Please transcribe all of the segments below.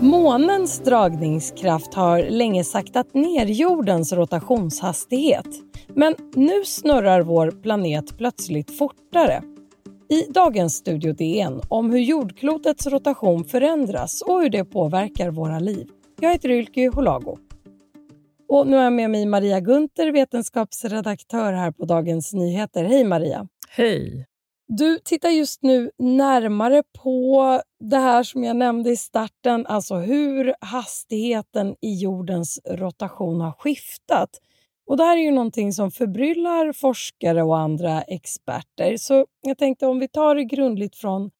Månens dragningskraft har länge saktat ner jordens rotationshastighet. Men nu snurrar vår planet plötsligt fortare. I dagens Studio DN om hur jordklotets rotation förändras och hur det påverkar våra liv. Jag heter Ylke Holago. Och nu är jag med mig Maria Gunther, vetenskapsredaktör här på Dagens Nyheter. Hej Maria! Hej! Du tittar just nu närmare på det här som jag nämnde i starten, alltså hur hastigheten i jordens rotation har skiftat. Och Det här är ju någonting som förbryllar forskare och andra experter. Så jag tänkte om vi tar det grundligt från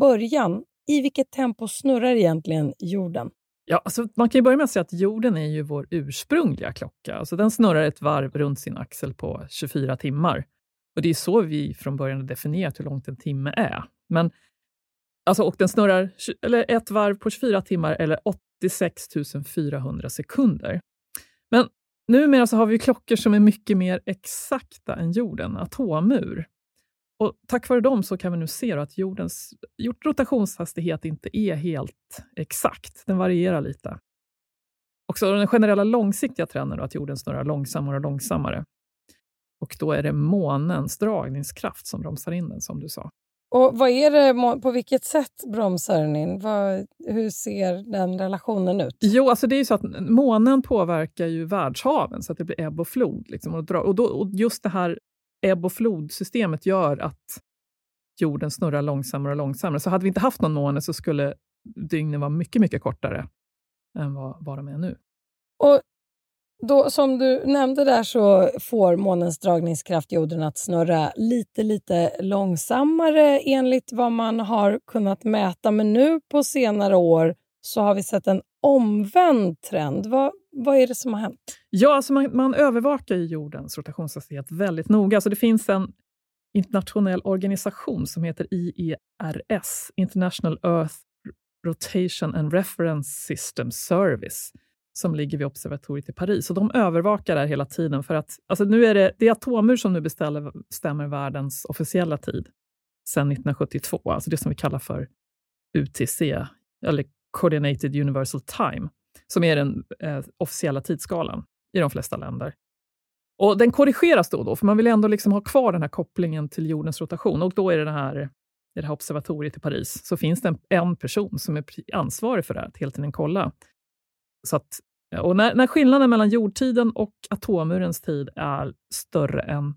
början. I vilket tempo snurrar egentligen jorden? Ja, alltså man kan börja med att säga att jorden är ju vår ursprungliga klocka. Alltså den snurrar ett varv runt sin axel på 24 timmar. Och Det är så vi från början har definierat hur långt en timme är. Men, alltså, och den snurrar eller ett varv på 24 timmar eller 86 400 sekunder. Numera så har vi klockor som är mycket mer exakta än jorden, atomur. Och tack vare dem så kan vi nu se att jordens rotationshastighet inte är helt exakt. Den varierar lite. Också den generella långsiktiga trenden då, att jorden snurrar långsammare och långsammare. Och då är det månens dragningskraft som bromsar in den, som du sa. Och vad är det, På vilket sätt bromsar den in? Vad, hur ser den relationen ut? Jo, alltså det är så att månen påverkar ju världshaven så att det blir ebb och flod. Liksom, och, dra, och, då, och just det här ebb och flodsystemet gör att jorden snurrar långsammare och långsammare. Så hade vi inte haft någon måne så skulle dygnen vara mycket, mycket kortare än vad, vad de är nu. Och då, som du nämnde där så får månens dragningskraft jorden att snurra lite, lite långsammare enligt vad man har kunnat mäta. Men nu på senare år så har vi sett en omvänd trend. Vad, vad är det som har hänt? Ja, alltså man, man övervakar jordens rotationshastighet väldigt noga. Alltså det finns en internationell organisation som heter IERS, International Earth Rotation and Reference System Service som ligger vid observatoriet i Paris. Och de övervakar det här hela tiden. för att alltså nu är det, det är Atomur som nu beställer, bestämmer världens officiella tid sedan 1972, alltså det som vi kallar för UTC, eller Coordinated Universal Time, som är den eh, officiella tidsskalan i de flesta länder. Och Den korrigeras då och då, för man vill ändå liksom ha kvar den här kopplingen till jordens rotation. Och då är det, den här, i det här observatoriet i Paris, så finns det en, en person som är ansvarig för det här, att hela tiden kolla så att, och när, när skillnaden mellan jordtiden och atomurens tid är större än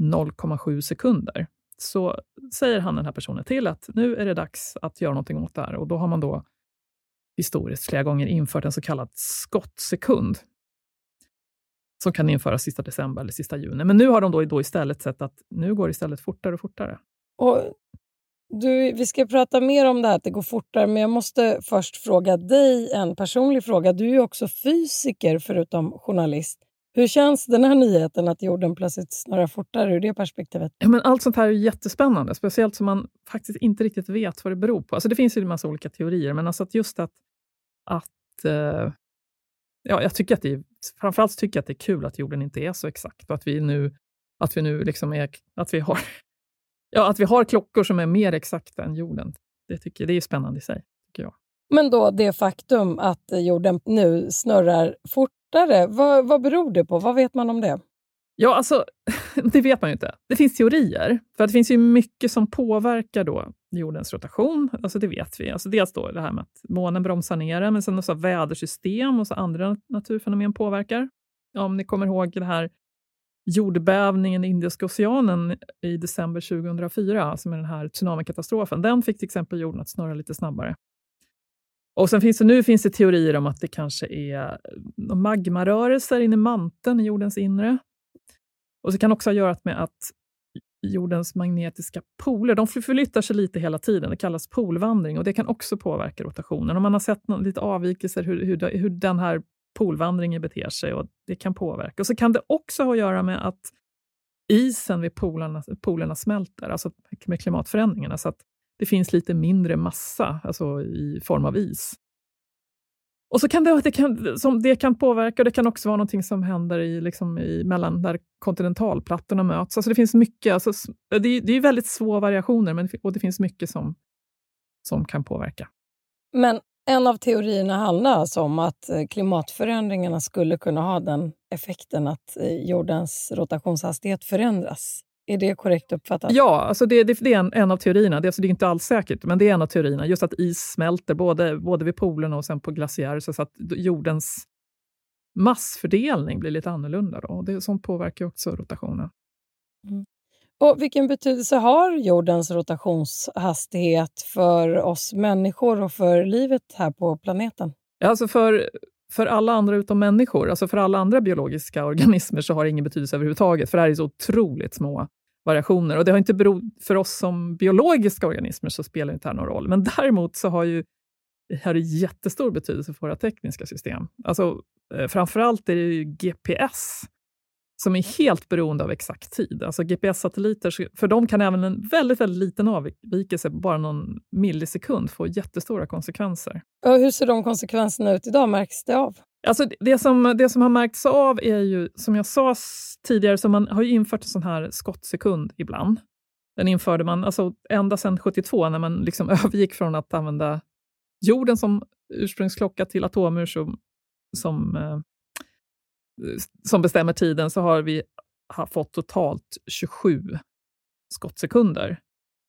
0,7 sekunder, så säger han den här personen till att nu är det dags att göra någonting åt det här. Och då har man då historiskt flera gånger infört en så kallad skottsekund som kan införas sista december eller sista juni. Men nu har de då, då istället sett att nu går det istället fortare och fortare. Och du, vi ska prata mer om det här att det går fortare, men jag måste först fråga dig en personlig fråga. Du är ju också fysiker förutom journalist. Hur känns den här nyheten att jorden plötsligt snurrar fortare ur det perspektivet? Ja, men allt sånt här är jättespännande, speciellt som man faktiskt inte riktigt vet vad det beror på. Alltså det finns ju en massa olika teorier, men alltså att just att... att eh, ja, jag tycker att det är, framförallt tycker jag att det är kul att jorden inte är så exakt och att vi nu, att vi nu liksom är, att vi har Ja, att vi har klockor som är mer exakta än jorden. Det, tycker, det är spännande i sig, tycker jag. Men då det faktum att jorden nu snurrar fortare, vad, vad beror det på? Vad vet man om det? Ja, alltså, det vet man ju inte. Det finns teorier. För det finns ju mycket som påverkar då jordens rotation. Alltså det vet vi. Alltså dels då det här med att månen bromsar ner den, men sen också vädersystem och så andra naturfenomen påverkar. Om ni kommer ihåg det här jordbävningen i Indiska oceanen i december 2004, som är den här tsunamikatastrofen, den fick till exempel jorden att snurra lite snabbare. Och sen finns det, nu finns det teorier om att det kanske är eh, magmarörelser inne i manteln i jordens inre. Och det kan också ha att göra med att jordens magnetiska poler de förflyttar sig lite hela tiden. Det kallas polvandring och det kan också påverka rotationen. Och man har sett lite avvikelser hur, hur, hur den här polvandringen beter sig och det kan påverka. Och så kan det också ha att göra med att isen vid polarna, polerna smälter, alltså med klimatförändringarna, så att det finns lite mindre massa alltså i form av is. Och så kan det, det, kan, som det kan påverka, och det kan också vara någonting som händer i, liksom i, mellan där kontinentalplattorna möts. Alltså det finns mycket, alltså, det, det är väldigt små variationer, men, och det finns mycket som, som kan påverka. Men en av teorierna handlar alltså om att eh, klimatförändringarna skulle kunna ha den effekten att eh, jordens rotationshastighet förändras. Är det korrekt uppfattat? Ja, alltså det, det, det är en, en, av teorierna. Det, alltså det är inte alls säkert, men det är en av teorierna. Just att is smälter både, både vid polerna och sen på glaciärer, så att jordens massfördelning blir lite annorlunda. Då. Det, sånt påverkar också rotationen. Mm. Och Vilken betydelse har jordens rotationshastighet för oss människor och för livet här på planeten? Alltså för, för alla andra utom människor, alltså för alla andra biologiska organismer, så har det ingen betydelse överhuvudtaget, för det här är så otroligt små variationer. Och det har inte berott, för oss som biologiska organismer så spelar inte det här någon roll. Men däremot så har ju det här jättestor betydelse för våra tekniska system. Alltså, eh, framförallt är det ju GPS som är helt beroende av exakt tid. Alltså GPS-satelliter, för dem kan även en väldigt, väldigt liten avvikelse, bara någon millisekund, få jättestora konsekvenser. Och hur ser de konsekvenserna ut idag? Märks det av? Alltså det, som, det som har märkts av är ju, som jag sa tidigare, så man har infört en sån här skottsekund ibland. Den införde man alltså ända sedan 72, när man liksom övergick från att använda jorden som ursprungsklocka till atomur som, som eh, som bestämmer tiden så har vi har fått totalt 27 skottsekunder.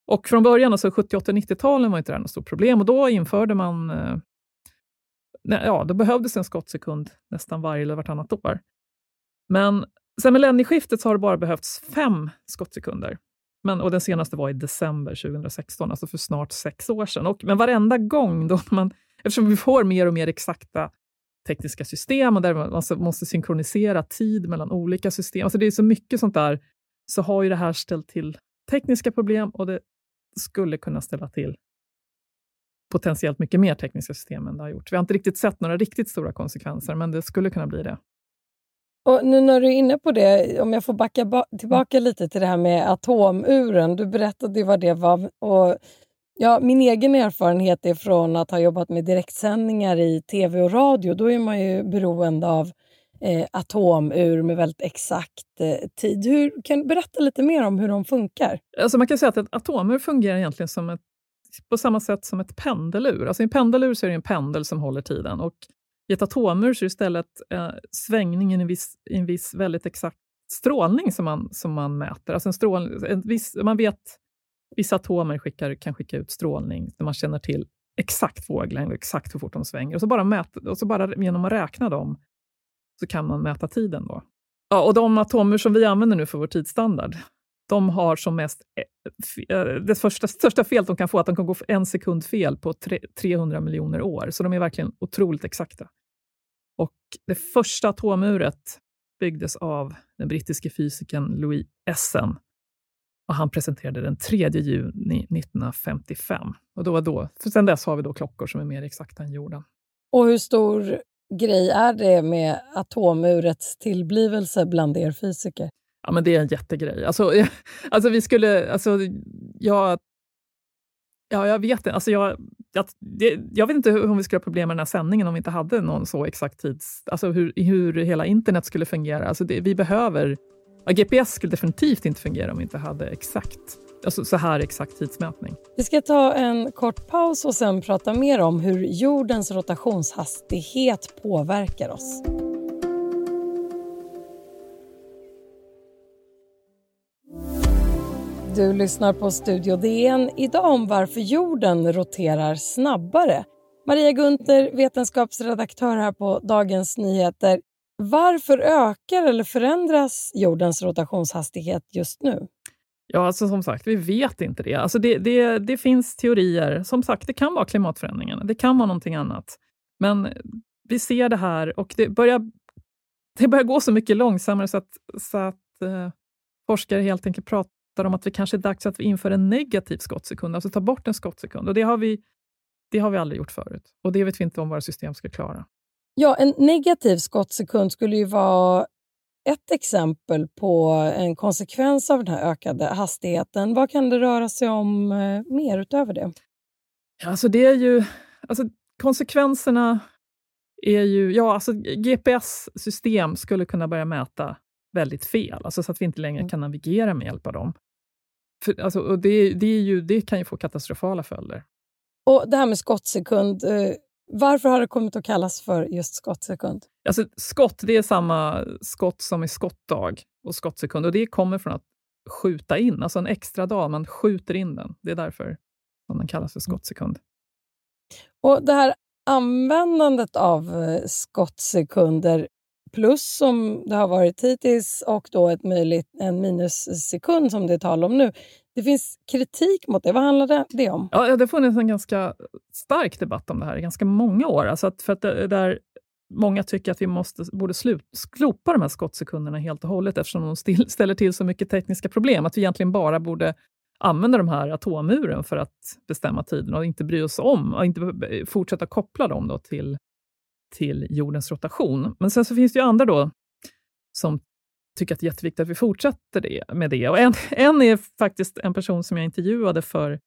Och från början, alltså 78 90-talen, var inte det här något stort problem och då införde man... Eh, ja, då behövdes en skottsekund nästan varje eller vartannat år. Men sen millennieskiftet så har det bara behövts fem skottsekunder. Men, och den senaste var i december 2016, alltså för snart sex år sedan. Och, men varenda gång, då man, eftersom vi får mer och mer exakta tekniska system och där man alltså måste synkronisera tid mellan olika system. Alltså det är så mycket sånt där, så har ju det här ställt till tekniska problem och det skulle kunna ställa till potentiellt mycket mer tekniska system än det har gjort. Vi har inte riktigt sett några riktigt stora konsekvenser, men det skulle kunna bli det. Och nu när du är inne på det, om jag får backa tillbaka lite till det här med atomuren. Du berättade vad det var. Och Ja, min egen erfarenhet är från att ha jobbat med direktsändningar i tv och radio. Då är man ju beroende av eh, atomur med väldigt exakt eh, tid. Hur, kan du berätta lite mer om hur de funkar? Alltså man kan säga att ett atomur fungerar egentligen som ett, på samma sätt som ett pendelur. Alltså I en pendelur så är det en pendel som håller tiden. Och I ett atomur så är det istället eh, svängningen i en viss, i en viss väldigt exakt strålning som man, som man mäter. Alltså en strål, en viss, man vet Vissa atomer skickar, kan skicka ut strålning där man känner till exakt våglängd och exakt hur fort de svänger. Och så bara, mäta, och så bara genom att räkna dem så kan man mäta tiden. Då. Ja, och de atomer som vi använder nu för vår tidsstandard, de har som mest... Eh, eh, det första, största felet de kan få är att de kan gå en sekund fel på 300 miljoner år. Så de är verkligen otroligt exakta. Och det första atomuret byggdes av den brittiske fysikern Louis Essen och han presenterade den 3 juni 1955. Och då, då, för sen dess har vi då klockor som är mer exakta än jorden. Och hur stor grej är det med atomurets tillblivelse bland er fysiker? Ja, men det är en jättegrej. Alltså, alltså vi skulle... Alltså, jag, ja, jag vet inte. Alltså, jag, jag, jag vet inte om vi skulle ha problem med den här sändningen om vi inte hade någon så exakt tids... Alltså hur, hur hela internet skulle fungera. Alltså det, vi behöver Ja, GPS skulle definitivt inte fungera om vi inte hade exakt, alltså så här exakt tidsmätning. Vi ska ta en kort paus och sen prata mer om hur jordens rotationshastighet påverkar oss. Du lyssnar på Studio DN. Idag om varför jorden roterar snabbare. Maria Gunther, vetenskapsredaktör här på Dagens Nyheter. Varför ökar eller förändras jordens rotationshastighet just nu? Ja, alltså som sagt, vi vet inte det. Alltså det, det. Det finns teorier. Som sagt, det kan vara klimatförändringarna. Det kan vara någonting annat. Men vi ser det här och det börjar, det börjar gå så mycket långsammare så att, så att eh, forskare helt enkelt pratar om att det kanske är dags att vi inför en negativ skottsekund, alltså ta bort en skottsekund. Och det har vi, det har vi aldrig gjort förut och det vet vi inte om våra system ska klara. Ja, en negativ skottsekund skulle ju vara ett exempel på en konsekvens av den här ökade hastigheten. Vad kan det röra sig om eh, mer utöver det? Alltså det är ju, alltså konsekvenserna är ju... Ja, alltså GPS-system skulle kunna börja mäta väldigt fel, alltså så att vi inte längre mm. kan navigera med hjälp av dem. För, alltså, och det, det, är ju, det kan ju få katastrofala följder. Och Det här med skottsekund, eh, varför har det kommit att kallas för just skottsekund? Alltså, skott, det är samma skott som i skottdag och skottsekund. Och det kommer från att skjuta in, alltså en extra dag, man skjuter in den. Det är därför som den kallas för skottsekund. Och Det här användandet av eh, skottsekunder plus som det har varit hittills och då ett möjligt, en minussekund som det är tal om nu. Det finns kritik mot det. Vad handlar det om? Ja, det har funnits en ganska stark debatt om det här i ganska många år. Alltså att för att det, där många tycker att vi måste, borde slut, slopa de här skottsekunderna helt och hållet eftersom de still, ställer till så mycket tekniska problem. Att vi egentligen bara borde använda de här atomuren för att bestämma tiden och inte bry oss om och inte fortsätta koppla dem då till, till jordens rotation. Men sen så finns det ju andra då som tycker att det är jätteviktigt att vi fortsätter det, med det. Och en, en är faktiskt en person som jag intervjuade för,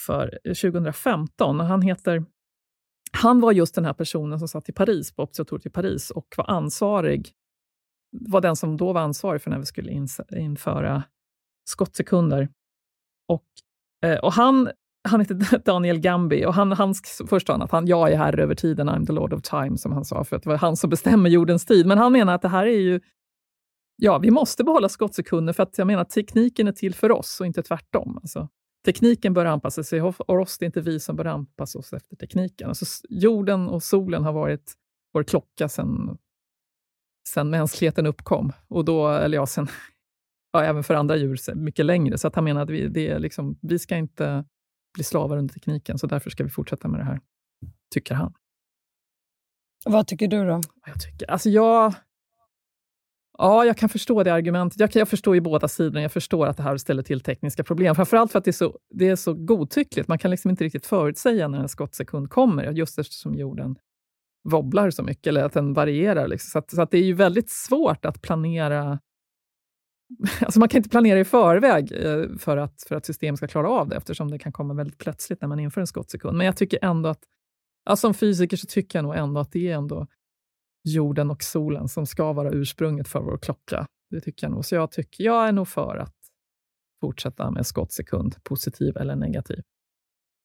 för eh, 2015. Han heter han var just den här personen som satt i Paris, på observatoriet i Paris och var ansvarig, var den som då var ansvarig för när vi skulle införa skottsekunder. Och, eh, och han, han heter Daniel Gambi och han, han först sa han att han, jag är herre över tiden, I'm the Lord of time, som han sa, för att det var han som bestämmer jordens tid. Men han menar att det här är ju Ja, vi måste behålla skottsekunder för att jag menar tekniken är till för oss och inte tvärtom. Alltså, tekniken bör anpassa sig och oss, det är inte vi som bör anpassa oss efter tekniken. Alltså, jorden och solen har varit vår klocka sedan sen mänskligheten uppkom. Och då, eller ja, sen, ja, även för andra djur mycket längre. Så att han menar att vi, det är liksom, vi ska inte bli slavar under tekniken, så därför ska vi fortsätta med det här, tycker han. Vad tycker du då? Jag, tycker, alltså jag, Ja, jag kan förstå det argumentet. Jag, jag förstår ju båda sidorna. Jag förstår att det här ställer till tekniska problem. Framförallt för att det är så, det är så godtyckligt. Man kan liksom inte riktigt förutsäga när en skottsekund kommer, just eftersom jorden wobblar så mycket, eller att den varierar. Liksom. Så, att, så att det är ju väldigt svårt att planera Alltså man kan inte planera i förväg eh, för att, för att systemet ska klara av det, eftersom det kan komma väldigt plötsligt när man inför en skottsekund. Men jag tycker ändå att, alltså som fysiker så tycker jag nog ändå att det är ändå jorden och solen som ska vara ursprunget för vår klocka. Det tycker jag nog. Så jag, tycker, jag är nog för att fortsätta med skottsekund, positiv eller negativ.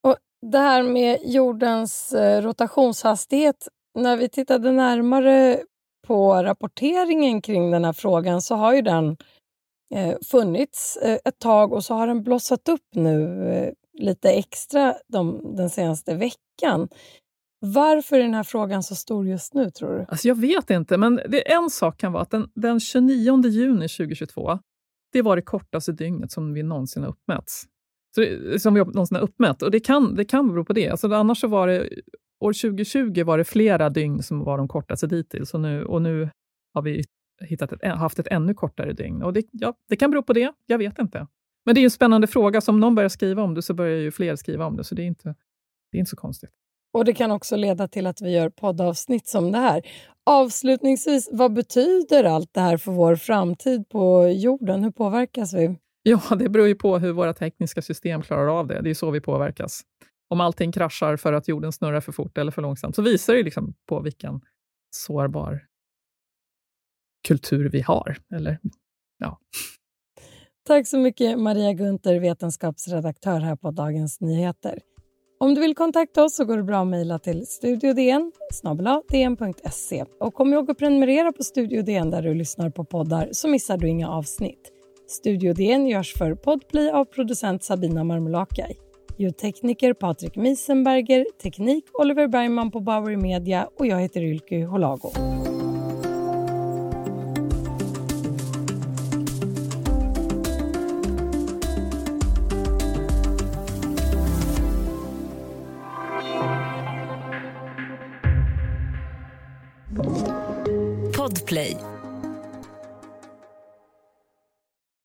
Och Det här med jordens eh, rotationshastighet, när vi tittade närmare på rapporteringen kring den här frågan så har ju den Eh, funnits eh, ett tag och så har den blossat upp nu eh, lite extra de, den senaste veckan. Varför är den här frågan så stor just nu, tror du? Alltså jag vet inte, men det, en sak kan vara att den, den 29 juni 2022, det var det kortaste dygnet som vi någonsin har uppmätts. Så det, som vi någonsin har uppmätt. Och det kan, det kan bero på det. Alltså annars så var det, år 2020 var det flera dygn som var de kortaste dittills och nu, och nu har vi hittat ett, haft ett ännu kortare dygn. Och det, ja, det kan bero på det, jag vet inte. Men det är en spännande fråga, så om någon börjar skriva om det så börjar ju fler skriva om det, så det är inte, det är inte så konstigt. Och Det kan också leda till att vi gör poddavsnitt som det här. Avslutningsvis, vad betyder allt det här för vår framtid på jorden? Hur påverkas vi? Ja, det beror ju på hur våra tekniska system klarar av det. Det är så vi påverkas. Om allting kraschar för att jorden snurrar för fort eller för långsamt så visar det liksom på vilken sårbar kultur vi har. Eller, ja. Tack så mycket Maria Gunther, vetenskapsredaktör här på Dagens Nyheter. Om du vill kontakta oss så går det bra att mejla till studiodn dn.se. Och kom ihåg att prenumerera på Studio DN där du lyssnar på poddar så missar du inga avsnitt. Studio DN görs för Podplay av producent Sabina Marmulakai. Ljudtekniker Patrik Miesenberger, teknik Oliver Bergman på Bauer Media och jag heter Ylke Holago.